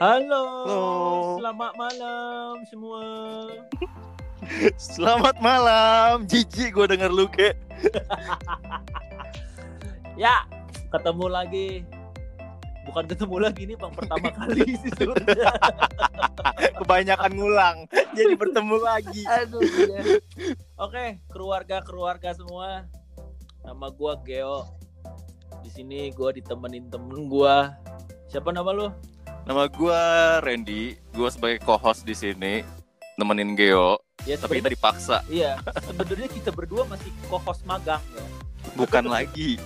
Halo, Halo. selamat malam semua. Selamat malam, jijik gue denger lu kek. Ya, ketemu lagi. Bukan ketemu lagi nih bang pertama kali sih sebenarnya. Kebanyakan ngulang, jadi bertemu lagi. Aduh. iya. Oke, keluarga keluarga semua. Nama gua Geo. Di sini gua ditemenin temen gua. Siapa nama lu? Nama gue Randy, gue sebagai co-host di sini nemenin Geo, Ya, tapi kita dipaksa, Iya, sebenarnya kita berdua masih co-host magang ya. bukan lagi.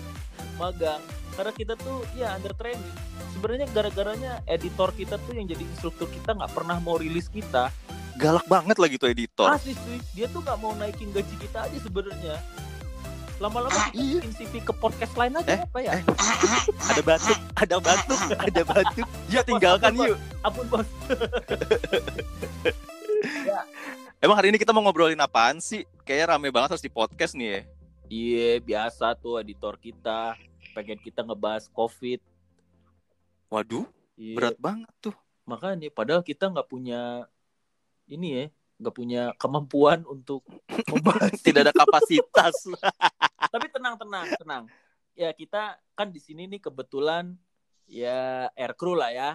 magang. Karena kita tuh ya under training. Sebenarnya gara-garanya editor kita tuh yang jadi instruktur kita nggak pernah mau rilis kita. Galak banget lagi tuh editor. asli sih dia tuh nggak mau naikin gaji kita aja sebenarnya lama-lama kita iya. bikin CV ke podcast lain aja Eh, apa ya eh. Ada batuk, ada batuk, ada batuk. Ya tinggalkan Bos, yuk. ampun bos Emang hari ini kita mau ngobrolin apaan sih? Kayaknya rame banget harus di podcast nih ya. iya biasa tuh editor kita pengen kita ngebahas covid Waduh, Iya, berat banget tuh. makanya padahal kita nggak punya ini ya nggak punya kemampuan untuk membahas. Tidak ada kapasitas. tapi tenang tenang tenang. Ya kita kan di sini nih kebetulan ya air crew lah ya.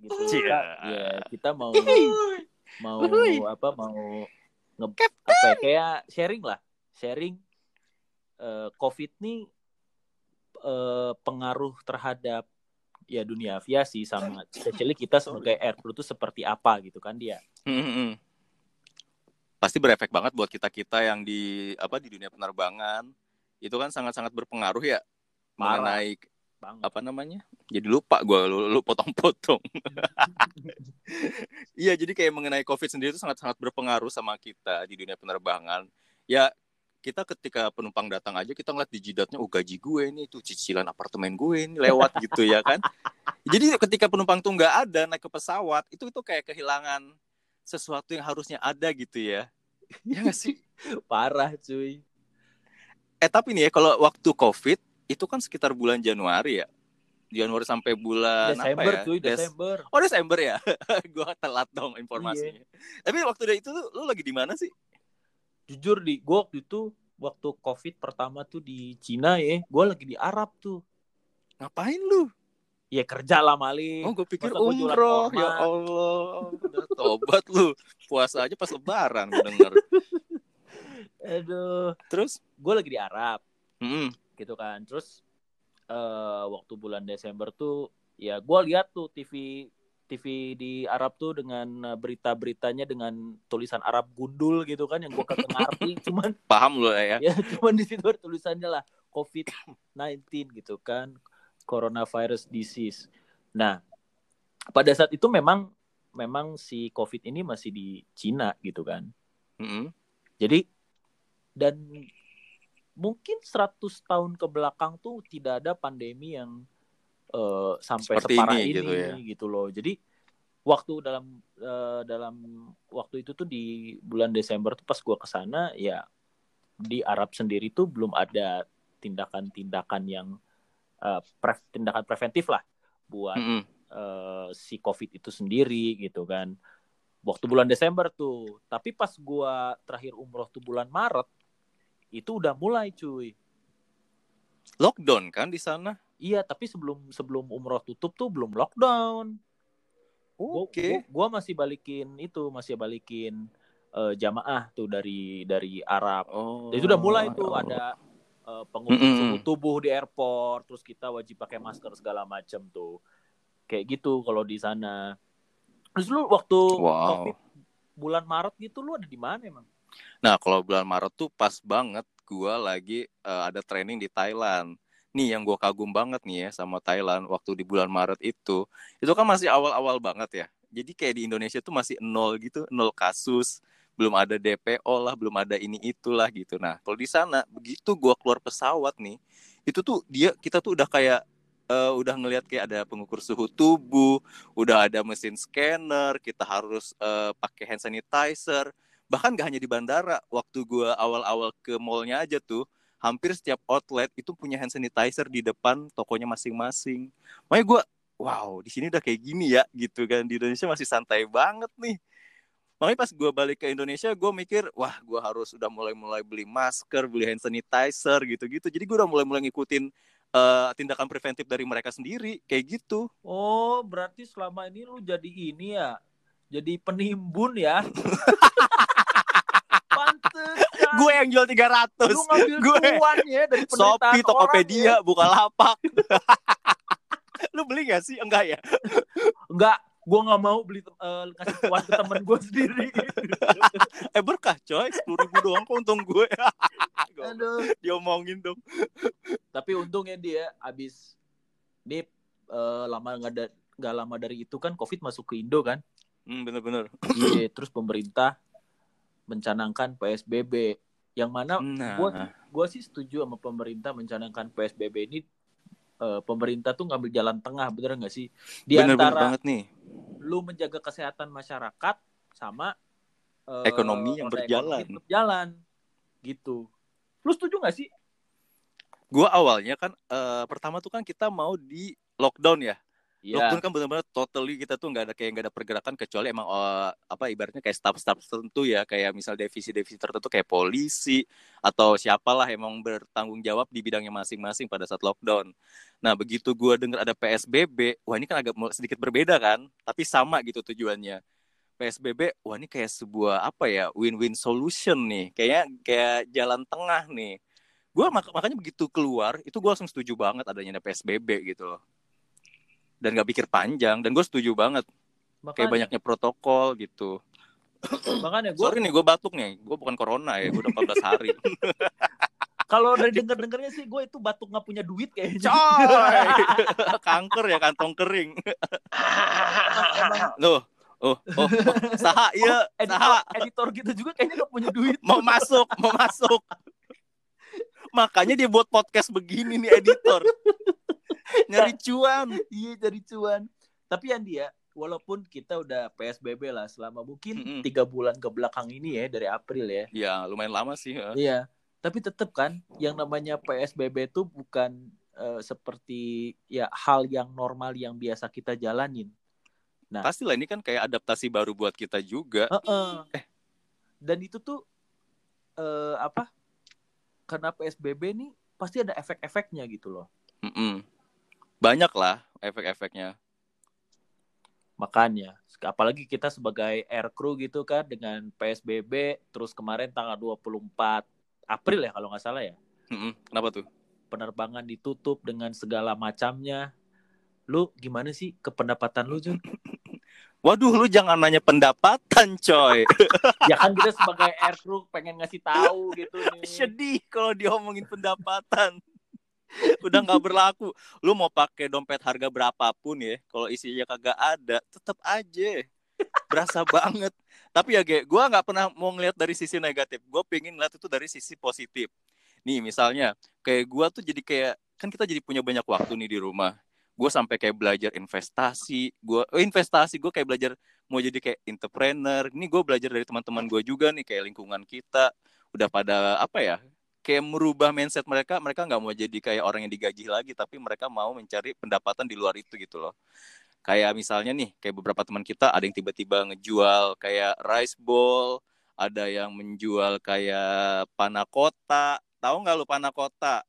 Gitu. Kita, ya kita mau mau apa mau nge apa ya, kayak sharing lah. Sharing eh, covid nih eh, pengaruh terhadap ya dunia aviasi sama especially kita sebagai air crew tuh seperti apa gitu kan dia. Mm-mm. Pasti berefek banget buat kita kita yang di apa di dunia penerbangan. Itu kan sangat-sangat berpengaruh ya Parah. mengenai apa namanya? Jadi lupa gue lu, lu potong-potong. Iya jadi kayak mengenai covid sendiri itu sangat-sangat berpengaruh sama kita di dunia penerbangan. Ya kita ketika penumpang datang aja kita ngeliat di jidatnya oh gaji gue nih tuh cicilan apartemen gue ini lewat gitu ya kan. Jadi ketika penumpang tuh nggak ada naik ke pesawat itu itu kayak kehilangan sesuatu yang harusnya ada gitu ya ya nggak sih parah cuy Eh tapi nih ya kalau waktu COVID itu kan sekitar bulan Januari ya. Januari sampai bulan Desember apa ya? cuy Des- Desember Oh Desember ya. gua telat dong informasinya. Iya. Tapi waktu itu lu, lu lagi di mana sih? jujur di gue waktu itu waktu covid pertama tuh di Cina ya gue lagi di Arab tuh Ngapain lu? Ya kerja lah mali Oh gue pikir Masa umroh. Ya Allah. Udah tobat lu. Puasa aja pas lebaran gue denger. aduh Terus? gue lagi di Arab Mm-mm. gitu kan terus eh waktu bulan Desember tuh ya gue lihat tuh TV TV di Arab tuh dengan eh, berita-beritanya dengan tulisan Arab gundul gitu kan yang gue kagak ngerti cuman Paham lu ya? ya cuman di situ tulisannya lah COVID-19 gitu kan coronavirus disease. Nah, pada saat itu memang memang si COVID ini masih di Cina gitu kan. Mm-mm. Jadi dan mungkin 100 tahun ke belakang tuh tidak ada pandemi yang eh, sampai Seperti separah ini ini, gitu ya. gitu loh. Jadi waktu dalam eh, dalam waktu itu tuh di bulan Desember tuh pas gua ke sana ya di Arab sendiri tuh belum ada tindakan-tindakan yang eh, pre- tindakan preventif lah buat Mm-mm. eh, si COVID itu sendiri gitu kan. Waktu bulan Desember tuh. Tapi pas gua terakhir umroh tuh bulan Maret, itu udah mulai cuy. Lockdown kan di sana? Iya, tapi sebelum sebelum umroh tutup tuh belum lockdown. Oke. gua, gua masih balikin itu, masih balikin eh, jamaah tuh dari dari Arab. Oh. Jadi itu udah mulai tuh oh. ada eh, pengukur Mm-mm. suhu tubuh di airport, terus kita wajib pakai masker segala macam tuh. Kayak gitu kalau di sana. Terus lu waktu Wow. COVID bulan Maret gitu lu ada di mana emang? Nah, kalau bulan Maret tuh pas banget gua lagi eh, ada training di Thailand. Nih yang gua kagum banget nih ya sama Thailand waktu di bulan Maret itu. Itu kan masih awal-awal banget ya. Jadi kayak di Indonesia tuh masih nol gitu, nol kasus, belum ada DPO lah, belum ada ini itulah gitu. Nah, kalau di sana begitu gua keluar pesawat nih, itu tuh dia kita tuh udah kayak eh, udah ngelihat kayak ada pengukur suhu tubuh, udah ada mesin scanner, kita harus eh, pakai hand sanitizer. Bahkan gak hanya di bandara waktu gua awal-awal ke mallnya aja tuh hampir setiap outlet itu punya hand sanitizer di depan tokonya masing-masing. Makanya gua wow di sini udah kayak gini ya gitu kan. Di Indonesia masih santai banget nih makanya pas gue balik ke Indonesia gue mikir wah gue harus udah mulai-mulai beli masker beli hand sanitizer gitu-gitu. Jadi gue udah mulai-mulai ngikutin uh, tindakan preventif dari mereka sendiri kayak gitu. Oh berarti selama ini lu jadi ini ya jadi penimbun ya? Gue yang jual 300 lu ngambil gue ya dari Shopee, Tokopedia, ya. buka lapak lu beli gak sih? Enggak ya? Enggak gue nggak mau beli uh, ngasih uang ke temen gue sendiri. Eh berkah coy. sepuluh ribu doang kok untung gue. Aduh. diomongin dong. Tapi untungnya dia abis dia uh, lama nggak ada nggak lama dari itu kan covid masuk ke Indo kan? Hmm, bener-bener. Iya terus pemerintah mencanangkan psbb yang mana nah. gue gue sih setuju sama pemerintah mencanangkan psbb ini uh, pemerintah tuh ngambil jalan tengah bener nggak sih? Di bener, antara bener banget nih. lu menjaga kesehatan masyarakat sama uh, ekonomi yang berjalan. ekonomi jalan gitu. Lu setuju nggak sih? Gua awalnya kan uh, pertama tuh kan kita mau di lockdown ya Yeah. Lockdown kan benar-benar totally kita tuh nggak ada kayak nggak ada pergerakan kecuali emang uh, apa ibaratnya kayak staff-staff tertentu ya kayak misal divisi-divisi tertentu kayak polisi atau siapalah emang bertanggung jawab di bidangnya masing-masing pada saat lockdown. Nah begitu gue dengar ada PSBB, wah ini kan agak sedikit berbeda kan, tapi sama gitu tujuannya. PSBB, wah ini kayak sebuah apa ya win-win solution nih, kayaknya kayak jalan tengah nih. Gue mak makanya begitu keluar itu gue langsung setuju banget adanya PSBB gitu loh dan gak pikir panjang dan gue setuju banget Makanya. kayak banyaknya protokol gitu makanya gue sorry nih gue batuk nih gue bukan corona ya gue udah 14 hari kalau dari denger dengernya sih gue itu batuk nggak punya duit kayaknya kanker ya kantong kering loh Oh, oh, oh, saha iya, oh, editor, saha. editor gitu juga kayaknya gak punya duit. Mau masuk, mau masuk. Makanya dia buat podcast begini nih editor. Nyari cuan. Iya nyari cuan. Tapi yang dia walaupun kita udah PSBB lah selama mungkin tiga mm -hmm. bulan ke belakang ini ya dari April ya. Iya lumayan lama sih ya. iya. Tapi tetap kan yang namanya PSBB itu bukan uh, seperti ya hal yang normal yang biasa kita jalanin. Nah pastilah ini kan kayak adaptasi baru buat kita juga. Uh -uh. eh. Dan itu tuh uh, apa karena PSBB nih pasti ada efek-efeknya gitu loh. Mm -mm banyak lah efek-efeknya. Makanya apalagi kita sebagai air crew gitu kan dengan PSBB terus kemarin tanggal 24 April ya kalau nggak salah ya? Mm-hmm. kenapa tuh? Penerbangan ditutup dengan segala macamnya. Lu gimana sih kependapatan lu Jun? Waduh, lu jangan nanya pendapatan, coy. ya kan kita sebagai air crew pengen ngasih tahu gitu nih. Sedih kalau diomongin pendapatan. Udah nggak berlaku. Lu mau pakai dompet harga berapapun ya kalau isinya kagak ada tetap aja. Berasa banget. Tapi ya gue gue nggak pernah mau ngeliat dari sisi negatif. Gue pengen ngeliat itu dari sisi positif. Nih misalnya kayak gue tuh jadi kayak kan kita jadi punya banyak waktu nih di rumah gue sampai kayak belajar investasi gue oh investasi gue kayak belajar mau jadi kayak entrepreneur. Ini gue belajar dari teman-teman gue juga nih kayak lingkungan kita. Udah pada apa ya kayak merubah mindset mereka. Mereka nggak mau jadi kayak orang yang digaji lagi tapi mereka mau mencari pendapatan di luar itu gitu loh. Kayak misalnya nih kayak beberapa teman kita ada yang tiba-tiba ngejual kayak rice bowl ada yang menjual kayak panakota. Tahu nggak lu panakota?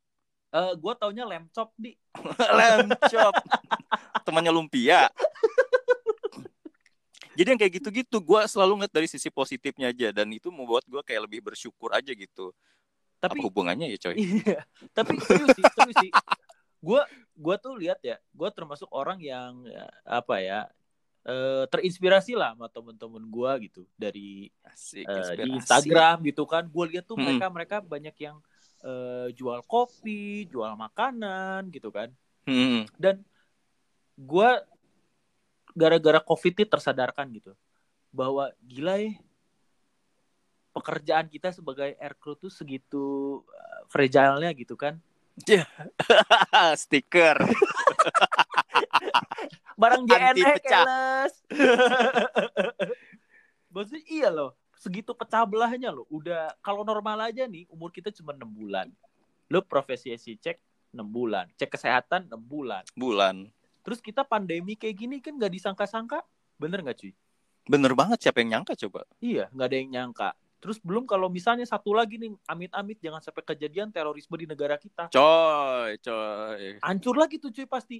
Uh, eh, gue taunya lem chop di lem chop temannya lumpia. Jadi yang kayak gitu-gitu gue selalu ngeliat dari sisi positifnya aja. Dan itu membuat gue kayak lebih bersyukur aja gitu. Tapi Apa hubungannya ya coy? Iya. Tapi serius sih serius sih. Gue gue tuh lihat ya gue termasuk orang yang ya, apa ya uh, terinspirasi lah sama temen-temen gue gitu. Dari Asik, uh, di Instagram gitu kan. Gue lihat tuh hmm. mereka mereka banyak yang uh, jual kopi jual makanan gitu kan hmm. dan gue gara-gara covid ini tersadarkan gitu bahwa gila ya pekerjaan kita sebagai air crew tuh segitu uh, fragile-nya gitu kan. Stiker. Barang JNE keles. Maksudnya iya loh, segitu pecah belahnya loh. Udah kalau normal aja nih umur kita cuma enam bulan. Lo profesi si cek enam bulan, cek kesehatan enam bulan. Bulan. Terus kita pandemi kayak gini kan nggak disangka-sangka, bener nggak cuy? Bener banget siapa yang nyangka coba? Iya, nggak ada yang nyangka. Terus belum kalau misalnya satu lagi nih, amit-amit jangan sampai kejadian terorisme di negara kita. Coy, coy. Hancur lagi tuh cuy pasti.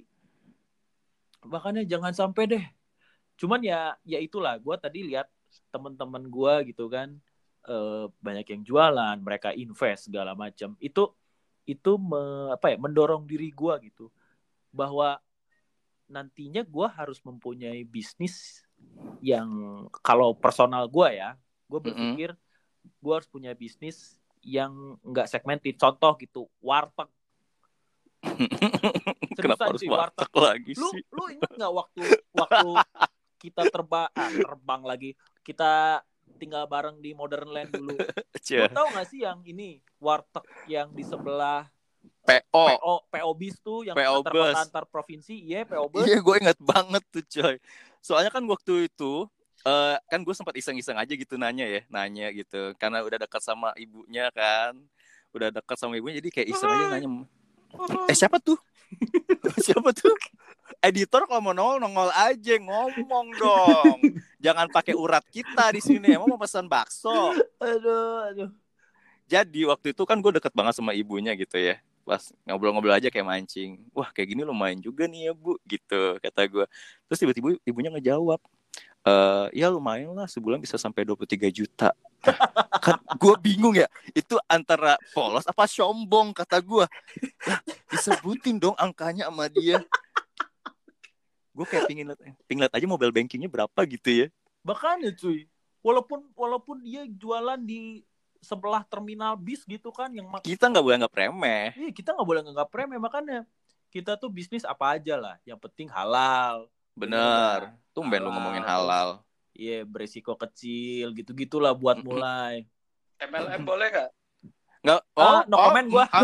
Makanya jangan sampai deh. Cuman ya, ya itulah. Gue tadi lihat temen-temen gue gitu kan, eh, banyak yang jualan, mereka invest segala macam. Itu itu me, apa ya mendorong diri gue gitu. Bahwa nantinya gue harus mempunyai bisnis yang kalau personal gue ya gue berpikir gue harus punya bisnis yang nggak segmented. Contoh gitu warteg. Kenapa harus cuy, warteg lagi lu sih? lu ingat nggak waktu waktu kita terbang ah, terbang lagi kita tinggal bareng di Modern Land dulu Cie. lu tahu nggak sih yang ini warteg yang di sebelah PO. PO PO bis tuh yang PO antar bus. antar provinsi iya PO bus Iya, gue inget banget tuh coy. Soalnya kan waktu itu eh kan gue sempat iseng-iseng aja gitu nanya ya, nanya gitu. Karena udah dekat sama ibunya kan, udah dekat sama ibunya, jadi kayak iseng aja nanya. Eh siapa tuh? siapa tuh? Editor kalau mau nongol nongol aja ngomong dong. Jangan pakai urat kita di sini. Emang mau pesan bakso. aduh aduh Jadi waktu itu kan gue deket banget sama ibunya gitu ya. Pas ngobrol-ngobrol aja kayak mancing. Wah kayak gini lumayan juga nih ya bu. Gitu kata gue. Terus tiba-tiba ibunya ngejawab. Eh ya lumayan lah sebulan bisa sampai 23 juta. kan gue bingung ya. Itu antara polos apa sombong kata gue. Disebutin dong angkanya sama dia. Gue kayak pingin liat, pingin liat aja mobile bankingnya berapa gitu ya. makanya cuy walaupun walaupun dia jualan di sebelah terminal bis gitu kan yang Kita nggak boleh nggak remeh. Iya, kita nggak boleh nganggap remeh makanya kita tuh bisnis apa aja lah yang penting halal Bener. Bener. Tumben lu ngomongin halal. iya beresiko kecil gitu gitulah buat mulai MLM boleh nggak? Nggak, Ah, no comment gua.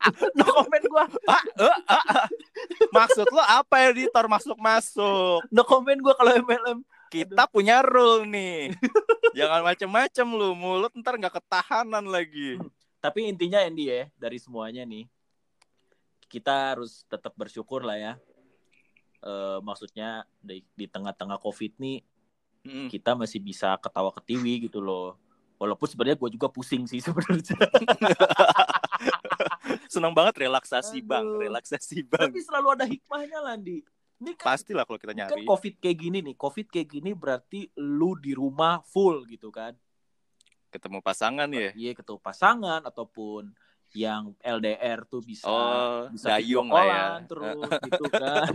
no comment gua Ah, ah, ah, ah. Maksud lo apa editor masuk-masuk? no comment gua kalau MLM Kita punya rule nih. Jangan macem-macem lu, mulut ntar nggak ketahanan lagi. tapi intinya Andy ya dari semuanya nih kita harus tetap bersyukur lah ya Eh, maksudnya di, di tengah-tengah covid nih Mm. kita masih bisa ketawa ketiwi gitu loh walaupun sebenarnya gue juga pusing sih sebenarnya Senang banget relaksasi Aduh. bang, relaksasi bang. tapi selalu ada hikmahnya lah Andi ini kan, Pastilah kalau kita kan nyari. covid kayak gini nih covid kayak gini berarti lu di rumah full gitu kan Ketemu pasangan ya. iya ketemu pasangan ataupun yang LDR tuh bisa Oh, bisa dayung lah ya. terus gitu kan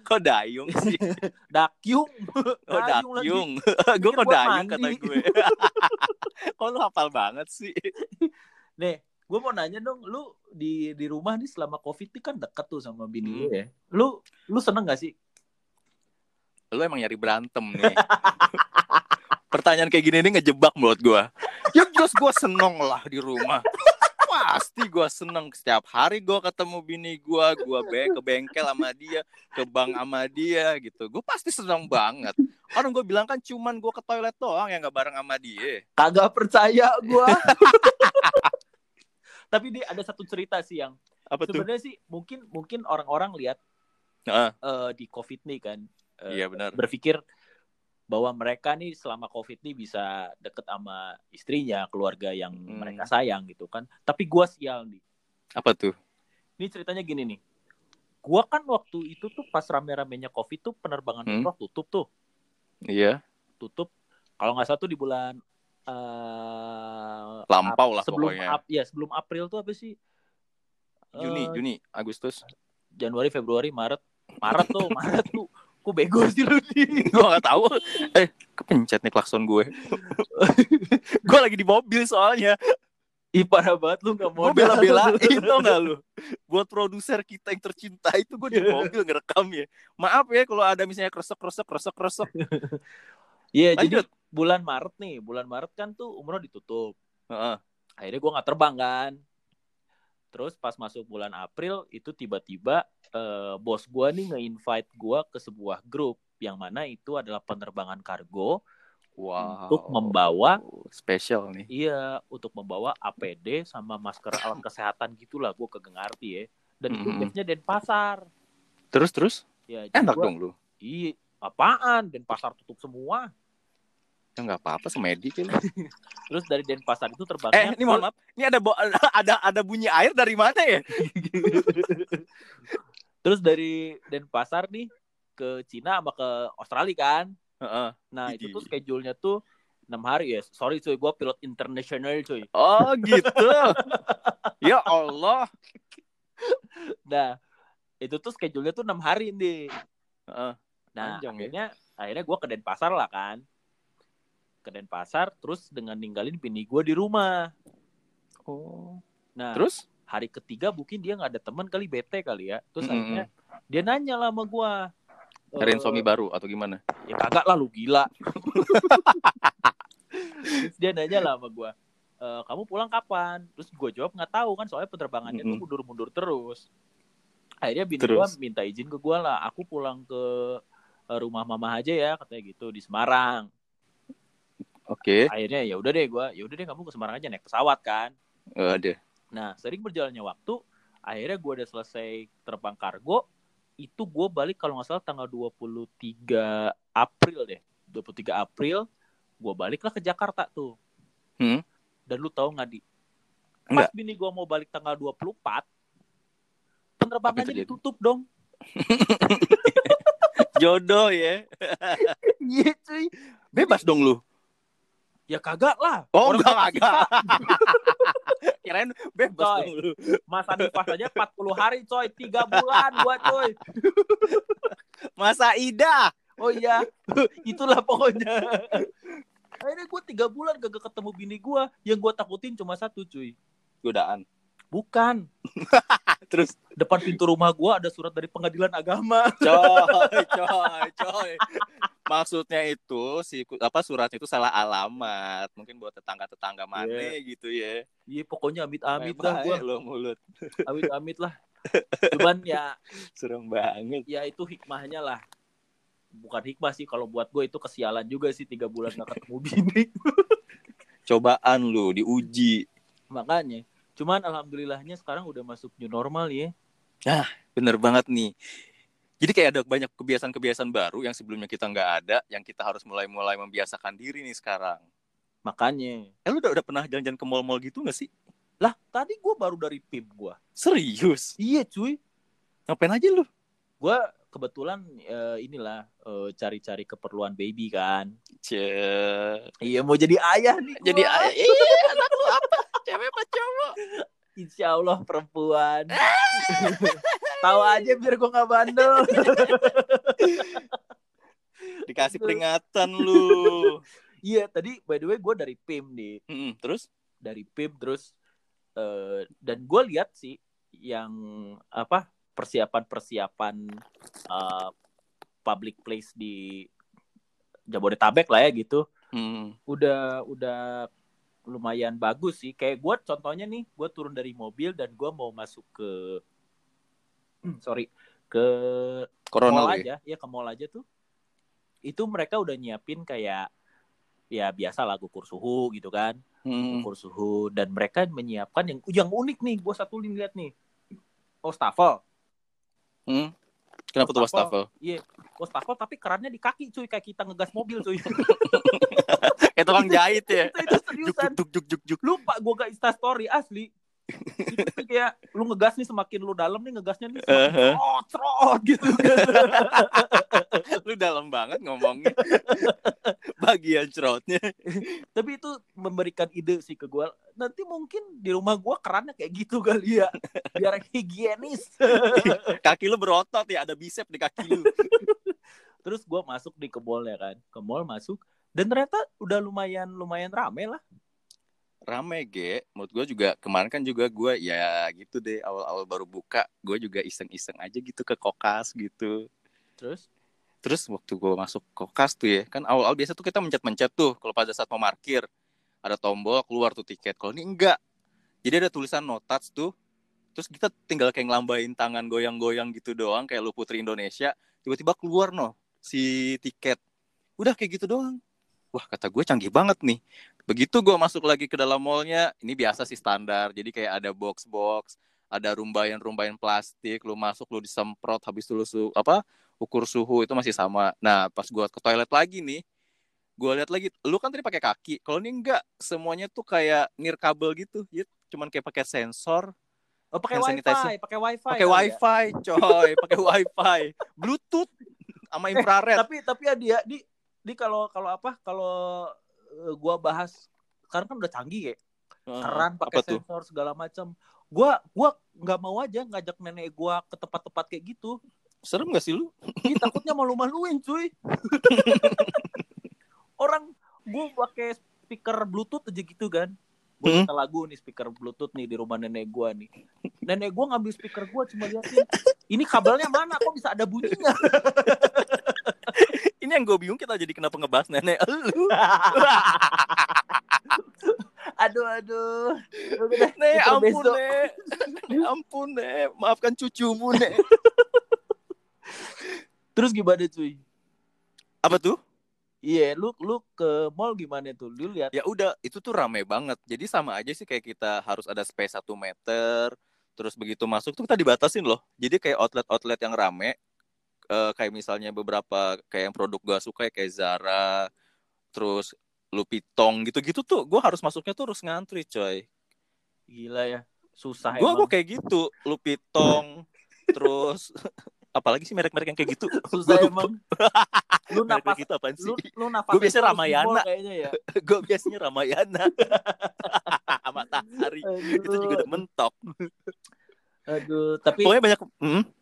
Kok dayung sih? dakyung Oh, dakyung. gue kok dayung kata mandi. gue. kok lu hafal banget sih? nih gue mau nanya dong lu di di rumah nih selama covid nih kan deket tuh sama bini lu Hmm. ya lu lu seneng gak sih Lu emang nyari berantem nih. Pertanyaan kayak gini nih ngejebak menurut gue. Ya jelas gue seneng lah di rumah. Pasti gue seneng setiap hari gue ketemu bini gue, gue be ke bengkel sama dia, ke bank sama dia gitu. Gue pasti seneng banget. Orang gue bilang kan cuman gue ke toilet doang yang gak bareng sama dia. kagak percaya gue tapi dia ada satu cerita sih yang Apa tuh? sebenarnya sih mungkin mungkin orang-orang lihat Ah, eh, di covid nih kan eh, iya benar. berpikir bahwa mereka nih selama covid nih bisa deket sama istrinya keluarga yang Hmm. mereka sayang gitu kan tapi gue sial nih Apa tuh? ini ceritanya gini nih gua kan waktu itu tuh pas rame-ramenya covid tuh penerbangan Hmm. umroh tutup tuh Iya, tutup kalau nggak salah tuh di bulan eh lampau lah sebelum pokoknya. Ap- ya sebelum April tuh apa sih? Juni, Eh, Juni, Agustus. Januari Februari Maret. Maret tuh Maret tuh. Kok bego sih lu nih gue gak tahu. Eh kepencet nih klakson gue. Gue lagi di mobil soalnya. Ih parah banget lu nggak mau gue bela-belain tau gak lu? Buat produser kita yang tercinta itu gue di mobil ngerekam ya. Maaf ya kalau ada misalnya kresek kresek kresek kresek Iya jadi lanjut. bulan Maret nih. Bulan Maret kan tuh umroh ditutup Heeh. akhirnya gua nggak terbang kan. Terus pas masuk bulan April itu tiba-tiba eh, bos gua nih nge-invite gua ke sebuah grup yang mana itu adalah penerbangan kargo wow. untuk membawa spesial nih. Iya untuk membawa APD sama masker alat kesehatan gitulah gua kagak ngerti ya. Dan itu Mhm. biasanya Denpasar. Terus terus? Ya enak gua- dong lu. iya apaan? Denpasar tutup semua Ya nggak apa-apa semedi kan. terus dari Denpasar itu Eh, terbangnya ini mohon maaf. Ini ada ada ada bunyi air dari mana ya? terus dari Denpasar nih ke Cina sama ke Australia kan Heeh. nah itu tuh schedule-nya tuh enam hari ya sorry cuy gue pilot international cuy Oh, gitu. ya Allah. nah itu tuh schedule-nya tuh enam hari nih Heeh. nah Panjang ya. akhirnya akhirnya gue ke Denpasar lah kan ke Denpasar terus dengan ninggalin bini gue di rumah Oh. nah Terus? hari ketiga mungkin dia nggak ada teman kali bete kali ya terus Mm-mm. akhirnya dia nanya lah sama gue Cariin suami baru atau gimana? ya kagak lah lu gila terus dia nanya lah sama gue "E, kamu pulang kapan terus gue jawab nggak tahu kan soalnya penerbangannya tuh Mm-mm. mundur-mundur terus akhirnya bini gue minta izin ke gue lah aku pulang ke eh, rumah mama aja ya katanya gitu di Semarang Oke. akhirnya ya udah deh gue ya udah deh kamu ke Semarang aja naik pesawat kan ada. nah sering berjalannya waktu akhirnya gue udah selesai terbang kargo itu gue balik kalau nggak salah tanggal 23 April deh 23 April gue baliklah ke Jakarta tuh Hmm. dan lu tahu nggak di pas bini gue mau balik tanggal 24 penerbangannya ditutup dong Jodoh ya. iya cuy Bebas dong lu. Ya kagak lah Oh, Orang enggak, kata enggak. Kirain bebas Coy. dong lu. masa nifas aja 40 hari coy 3 bulan gua coy Masa Ida. Oh iya, itulah pokoknya. Akhirnya gue tiga bulan kagak ketemu bini gue. Yang gue takutin cuma satu cuy. Godaan. Bukan. Terus Depan pintu rumah gue ada surat dari pengadilan agama. coy, coy, coy. Maksudnya itu si apa suratnya itu salah alamat. Mungkin buat tetangga-tetangga mana gitu ya. Iya pokoknya amit-amit dah Baik gue. lo mulut. Amit-amit lah. Cuman ya, Serem banget. ya itu hikmahnya lah. Bukan hikmah sih kalau buat gue itu kesialan juga sih tiga bulan gak ketemu bini. Cobaan lu diuji. Makanya. Cuman alhamdulillahnya sekarang udah masuk new normal ya. Bener banget nih. Jadi kayak ada banyak kebiasaan-kebiasaan baru yang sebelumnya kita nggak ada, yang kita harus mulai-mulai membiasakan diri nih sekarang. Makanya. Eh lu udah, udah pernah jalan-jalan ke mall-mall gitu gak sih? Lah tadi gue baru dari PIM gue. Serius? Iya cuy. Ngapain aja lu? gue kebetulan eh, inilah eh, cari-cari keperluan baby kan Cie. iya mau jadi ayah nih gua. Jadi ayah, iya, anak lu apa? Cewek apa cowok? insya Allah perempuan tahu aja biar gue nggak bandel Dikasih peringatan lu. iya tadi by the way gue dari PIM nih Mm-mm, Terus? dari PIM terus eh, dan gue lihat sih yang apa persiapan-persiapan eh, public place di Jabodetabek lah ya gitu Hmm. udah udah lumayan bagus sih. Kayak gue contohnya nih, gue turun dari mobil dan gue mau masuk ke sorry ke Corona mall ya? aja, ya ke mall aja tuh. Itu mereka udah nyiapin kayak ya biasa lah ukur suhu gitu kan, Hmm. ukur suhu dan mereka menyiapkan yang yang unik nih. Gue satu lihat nih, wastafel, Hmm. Kenapa tuh Wastafel. iya, wastafel tapi kerannya di kaki cuy, kayak kita ngegas mobil cuy. Kayak tukang jahit ya. itu, itu Juk seriusan. juk juk juk juk. lupa gue gak insta story asli itu kayak lu ngegas nih semakin lu dalam nih ngegasnya nih semakin Uh-huh. cerot cerot gitu Lu dalam banget ngomongnya. Bagian cerotnya. tapi itu memberikan ide sih ke gue nanti mungkin di rumah gue kerannya kayak gitu kali ya biar higienis Kaki lu berotot ya, ada bicep di kaki lu. terus gue masuk di ke mall ya kan ke mall masuk dan ternyata udah lumayan lumayan rame lah Rame, Ge. Menurut gue juga, kemarin kan juga gue ya gitu deh, awal-awal baru buka, gue juga iseng-iseng aja gitu ke kokas gitu. terus Terus waktu gue masuk kokas tuh ya, kan awal-awal biasa tuh kita mencet-mencet tuh kalau pada saat mau parkir. Ada tombol keluar tuh tiket. Kalau ini enggak. Jadi ada tulisan no touch tuh. Terus kita tinggal kayak ngelambain tangan goyang-goyang gitu doang kayak lu Putri Indonesia. Tiba-tiba keluar no si tiket. Udah kayak gitu doang. Wah kata gue canggih banget nih. Begitu gue masuk lagi ke dalam mallnya, ini biasa sih standar. Jadi kayak ada box-box, ada rumbayan-rumbayan plastik lu masuk lu disemprot habis itu lu su apa ukur suhu itu masih sama. Nah pas gua ke toilet lagi nih gua lihat lagi lu kan tadi pakai kaki. Kalau ini enggak semuanya tuh kayak nirkabel gitu ya. Cuman kayak pakai sensor. Oh, pakai wifi, pakai wifi. pakai ya. wifi coy. Pakai wifi. Bluetooth sama infrared. Tapi tapi ya dia di di kalau kalau apa kalau eh, gua bahas sekarang kan udah canggih ya. Keran pakai tuh sensor segala macam. Gua gua nggak mau aja ngajak nenek gua ke tempat-tempat kayak gitu. serem gak sih lu Ih, takutnya malu-maluin cuy. Orang gua pakai speaker bluetooth aja gitu kan. Gue Hmm. lagu nih speaker bluetooth nih di rumah nenek gua nih. Nenek gua ngambil speaker gua cuma liatin, ini kabelnya mana kok bisa ada bunyinya? ini yang gue bingung kita jadi kenapa ngebahas nenek lu aduh aduh. Udah deh, nek puter ampun besok. nek Nek, ampun nek maafkan cucumu nek Terus gimana cuy? apa tuh Iya, lu lu ke mall gimana tuh? Lu lihat ya udah itu tuh rame banget jadi sama aja sih kayak kita harus ada space satu meter terus begitu masuk tuh kita dibatasin loh jadi kayak outlet-outlet yang rame eh, kayak misalnya beberapa kayak yang produk gua suka ya, kayak Zara terus Lupitong gitu-gitu tuh gua harus masuknya tuh harus ngantri coy gila ya. Susah emang. gua kayak gitu Lupitong terus apalagi sih merek-merek yang kayak gitu Susah Gua emang. Lu napas gitu apaan sih lu lu napas Gua biasanya Ramayana. kayaknya ya. gue biasanya Ramayana Matahari itu juga udah mentok Aduh, tapi pokoknya banyak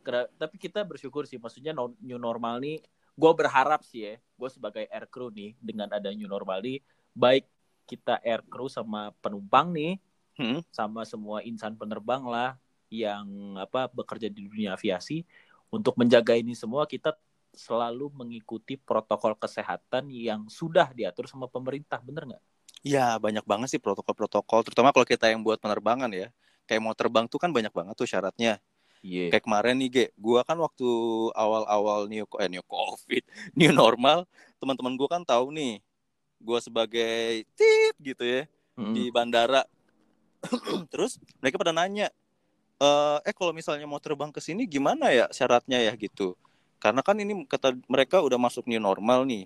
kera- tapi kita bersyukur sih maksudnya no- new normal nih gue berharap sih ya gue sebagai air crew nih dengan ada new normal nih baik kita air crew sama penumpang nih hmm. sama semua insan penerbang lah yang apa bekerja di dunia aviasi untuk menjaga ini semua kita selalu mengikuti protokol kesehatan yang sudah diatur sama pemerintah bener nggak? Ya banyak banget sih protokol-protokol terutama kalau kita yang buat penerbangan ya kayak mau terbang tuh kan banyak banget tuh syaratnya. Iya. kayak kemarin nih Ge gua kan waktu awal-awal new eh, new covid new normal teman-teman gua kan tahu nih gua sebagai tit gitu ya Mm. di bandara. Terus mereka pada nanya eh eh kalau misalnya mau terbang ke sini gimana ya syaratnya ya? Gitu. Karena kan ini kata mereka udah masuk new normal nih.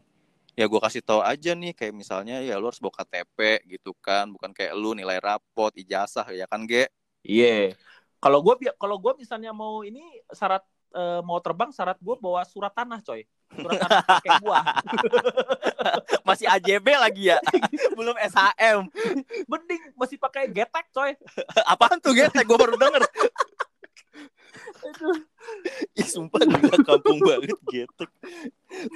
Ya gua kasih tahu aja nih kayak misalnya ya lu harus bawa KTP gitu kan bukan kayak lu nilai rapot ijazah ya kan ge Iya. Kalau gue kalau gua misalnya mau ini syarat eh, mau terbang syarat gue bawa surat tanah coy. Surat tanah kakek gua. masih AJB lagi ya belum SHM Mending masih pakai getek coy. apaan tuh getek gua baru denger. Ih sumpah gila kampung banget getek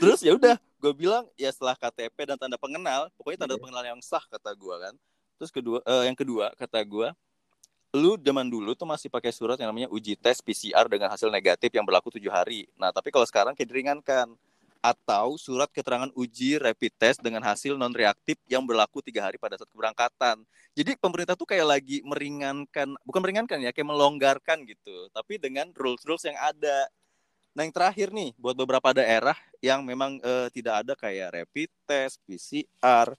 terus ya udah gue bilang ya setelah KTP dan tanda pengenal pokoknya tanda Iya. pengenal yang sah kata gue kan terus kedua eh, yang kedua kata gue lu zaman dulu tuh masih pakai surat yang namanya uji tes PCR dengan hasil negatif yang berlaku tujuh hari. Nah tapi kalau sekarang kayak diringankan. Atau surat keterangan uji rapid test dengan hasil non reaktif yang berlaku tiga hari pada saat keberangkatan. Jadi pemerintah tuh kayak lagi meringankan bukan meringankan ya kayak melonggarkan gitu tapi dengan rules rules yang ada. Nah yang terakhir nih buat beberapa daerah yang memang eh, tidak ada kayak rapid test PCR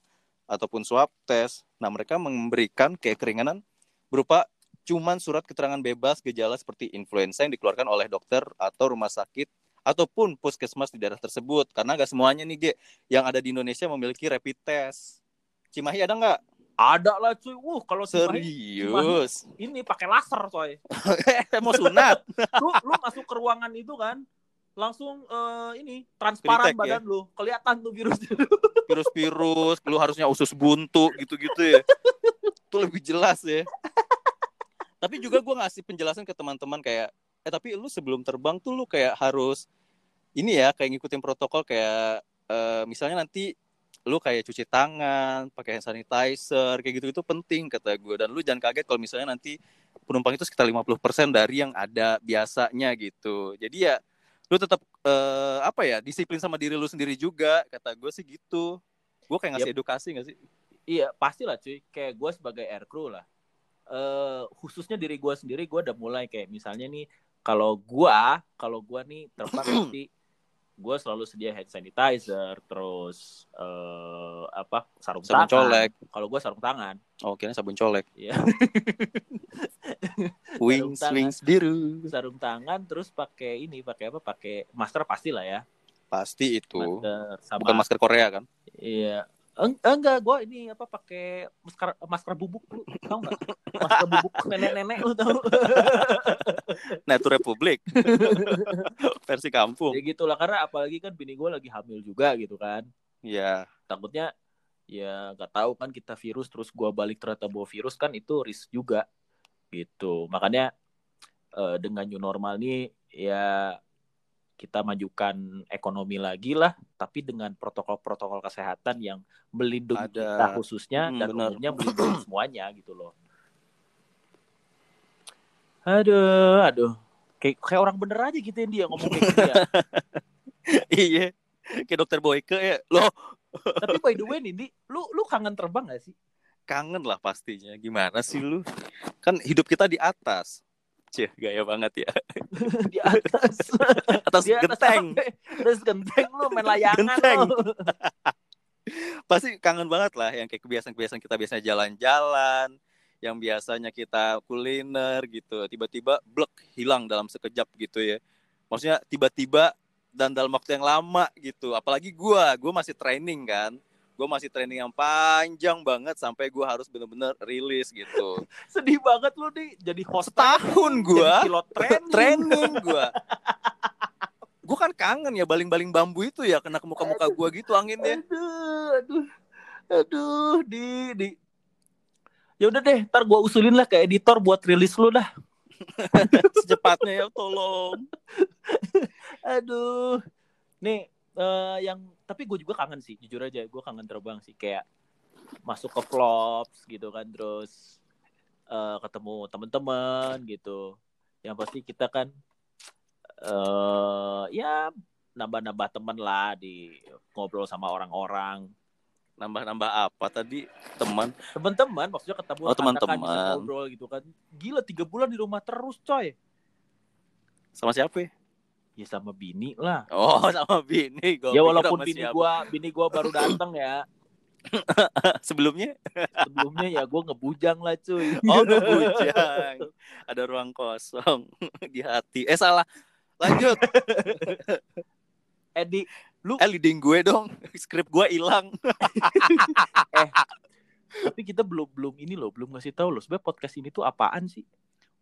ataupun swab test. Nah mereka memberikan kayak keringanan berupa cuman surat keterangan bebas gejala seperti influenza yang dikeluarkan oleh dokter atau rumah sakit ataupun puskesmas di daerah tersebut karena nggak semuanya nih Ge yang ada di Indonesia memiliki rapid test Cimahi ada nggak Ada lah cuy. Uh, kalau Cimahi serius ini pakai laser coy. mau sunat Lu lu masuk ke ruangan itu kan langsung eh, ini transparan Kedetek, badan lu. Kelihatan tuh virusnya. virus-virus lu harusnya usus buntu gitu-gitu ya itu lebih jelas ya tapi juga gue ngasih penjelasan ke teman-teman kayak eh tapi lu sebelum terbang tuh lu kayak harus ini ya kayak ngikutin protokol kayak eh, misalnya nanti lu kayak cuci tangan pakai hand sanitizer kayak gitu itu penting kata gue dan lu jangan kaget kalau misalnya nanti penumpang itu sekitar 50% dari yang ada biasanya gitu. Jadi ya lu tetap eh, apa ya disiplin sama diri lu sendiri juga kata gue sih gitu. Gue kayak ngasih edukasi gak sih? Iya, pastilah cuy. Kayak gue sebagai air crew lah. Eh khususnya diri gue sendiri gue udah mulai kayak misalnya nih kalau gua kalau gua nih terbang nanti gue selalu sedia hand sanitizer terus eh, apa sarung Sabun tangan colek. kalau gue sarung tangan Oh, kira sabun colek. ya Wings, tangan. wings biru. sarung tangan terus pakai ini pakai apa pakai masker pasti lah ya Pasti itu. masker sama Bukan masker Korea kan? iya Eng- enggak gue ini apa pakai masker masker bubuk lu tau nggak masker bubuk nenek-nenek lu tau Nah, itu Republik. Versi kampung. ya gitulah karena apalagi kan bini gue lagi hamil juga gitu kan Iya. takutnya ya nggak tahu kan kita virus terus gua balik ternyata bawa virus kan itu risk juga gitu makanya eh, dengan new normal nih ya kita majukan ekonomi lagi lah tapi dengan protokol-protokol kesehatan yang melindungi Ada. kita khususnya Hmm, dan benar. umumnya melindungi semuanya gitu loh aduh aduh kayak kayak orang bener aja gitu yang dia ngomong kayak gitu ya. iya. Kayak dokter Boyke ya. Loh, tapi by the way nih Di, lu lu kangen terbang gak sih kangen lah pastinya. Gimana sih lu? Kan hidup kita di atas. Cih, gaya banget ya. di atas Atas Di atas genteng. apa? Terus genteng lu main layangan Genteng. lu. Pasti kangen banget lah yang kayak kebiasaan-kebiasaan kita biasanya jalan-jalan, yang biasanya kita kuliner gitu. Tiba-tiba blek hilang dalam sekejap gitu ya. Maksudnya tiba-tiba dan dalam waktu yang lama gitu. Apalagi gua, gua masih training kan. Gue masih training yang panjang banget sampai gua harus bener-bener rilis gitu. Sedih banget lu nih jadi host Setahun gua jadi pilot training. training gua. Gue kan kangen ya baling-baling bambu itu ya kena ke muka-muka gua gitu anginnya. Aduh, aduh. Aduh, di di Ya udah deh, ntar gua usulin lah ke editor buat rilis lu dah. Secepatnya ya tolong. Aduh. Nih, eh, yang tapi gue juga kangen sih, jujur aja gue kangen terbang sih kayak masuk ke flops gitu kan terus eh, ketemu teman-teman gitu. Yang pasti kita kan eh ya nambah-nambah teman lah di ngobrol sama orang-orang. Nambah-nambah apa tadi teman? Teman-teman maksudnya ketemu Oh, teman-teman. ngobrol gitu kan. Gila tiga bulan di rumah terus coy. Sama siapa? ya? Ya sama bini lah. Oh sama bini. Gua ya walaupun bini siapa. gua bini gua baru datang ya. Sebelumnya? Sebelumnya ya gua ngebujang lah cuy. Oh ngebujang. Ada ruang kosong di hati. Eh salah. Lanjut. Edi, Eh leading gue dong. Skrip gue hilang. tapi kita belum belum ini loh, belum ngasih tahu loh sebenarnya podcast ini tuh apaan sih?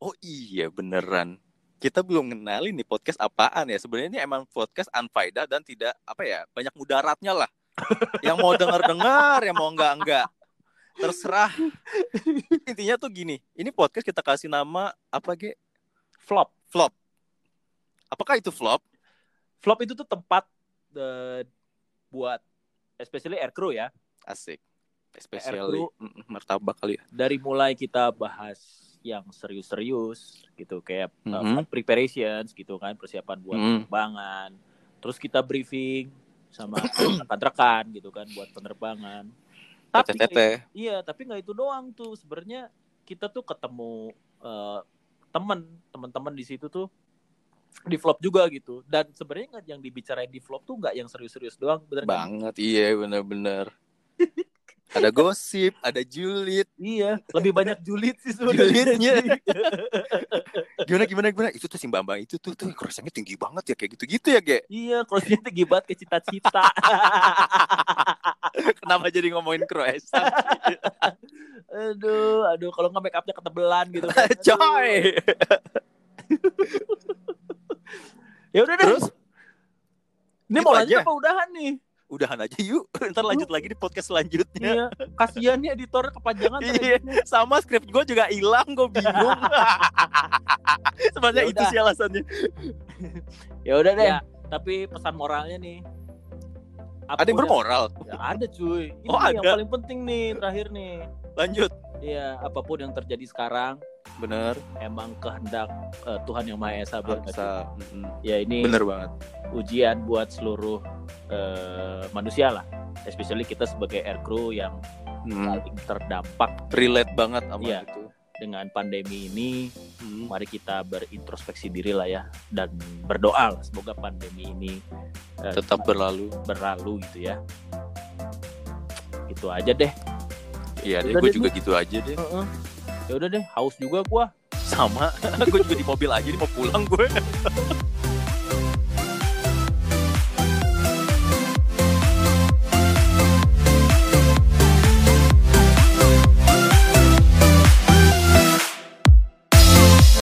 Oh iya beneran. Kita belum kenalin nih podcast apaan ya. Sebenarnya ini emang podcast unfaedah dan tidak apa ya banyak mudaratnya lah. yang mau denger dengar, yang mau enggak enggak. Terserah. Intinya tuh gini. Ini podcast kita kasih nama apa ge? Flop. Flop. Apakah itu flop? Flop itu tuh tempat eh, buat especially aircrew ya. Asik. Air Especially crew. mm, martabak kali ya. Dari mulai kita bahas yang serius-serius gitu kayak eh, Mhm. preparations gitu kan, persiapan buat Mhm. penerbangan. Terus kita briefing sama rekan-rekan gitu kan buat penerbangan. Tapi Tete-tete. Iya, tapi nggak itu doang tuh. Sebenarnya kita tuh ketemu eh, teman, teman-teman di situ tuh di vlog juga gitu. Dan sebenarnya yang dibicarain di vlog tuh nggak yang serius-serius doang, bener kan? Banget. Iya bener-bener. ada gosip, ada julid. Iya, lebih banyak julid sih Julidnya. sebenarnya. Gimana gimana gimana? Itu tuh si Bambang itu tuh tuh croissantnya tinggi banget ya kayak gitu-gitu ya, Ge. iya, crossnya tinggi banget ke cita-cita. Kenapa jadi ngomongin croissant? aduh, aduh, kalau nggak make upnya ketebelan gitu kan. Coy. Ya udah deh. Terus Ini mau lanjut apa udahan nih? Udahan aja yuk. Ntar lanjut lagi di podcast selanjutnya. Iya, kasihan ya editor kepanjangan. Iya, sama skrip gue juga hilang, gue bingung. Sebenarnya Ya itu sih alasannya. Ya udah deh. tapi pesan moralnya nih. Ada yang bermoral. Ya, ada cuy. Ini Oh, nih yang ada. paling penting nih terakhir nih. Lanjut. Iya, apa pun yang terjadi sekarang Bener. emang kehendak eh, Tuhan yang Maha Esa buat Bisa. kita. Ya ini Bener banget. ujian buat seluruh eh, manusia lah. Especially kita sebagai aircrew yang Hmm. paling terdampak Relate banget sama Iya. itu. dengan pandemi ini Hmm. mari kita berintrospeksi diri lah ya dan berdoa lah semoga pandemi ini eh, Tetap berlalu. berlalu gitu ya itu aja deh Iya deh, gue deh, juga gitu aja deh. Heeh. Ya udah deh haus juga gua Sama. gue juga di mobil aja nih mau pulang gue.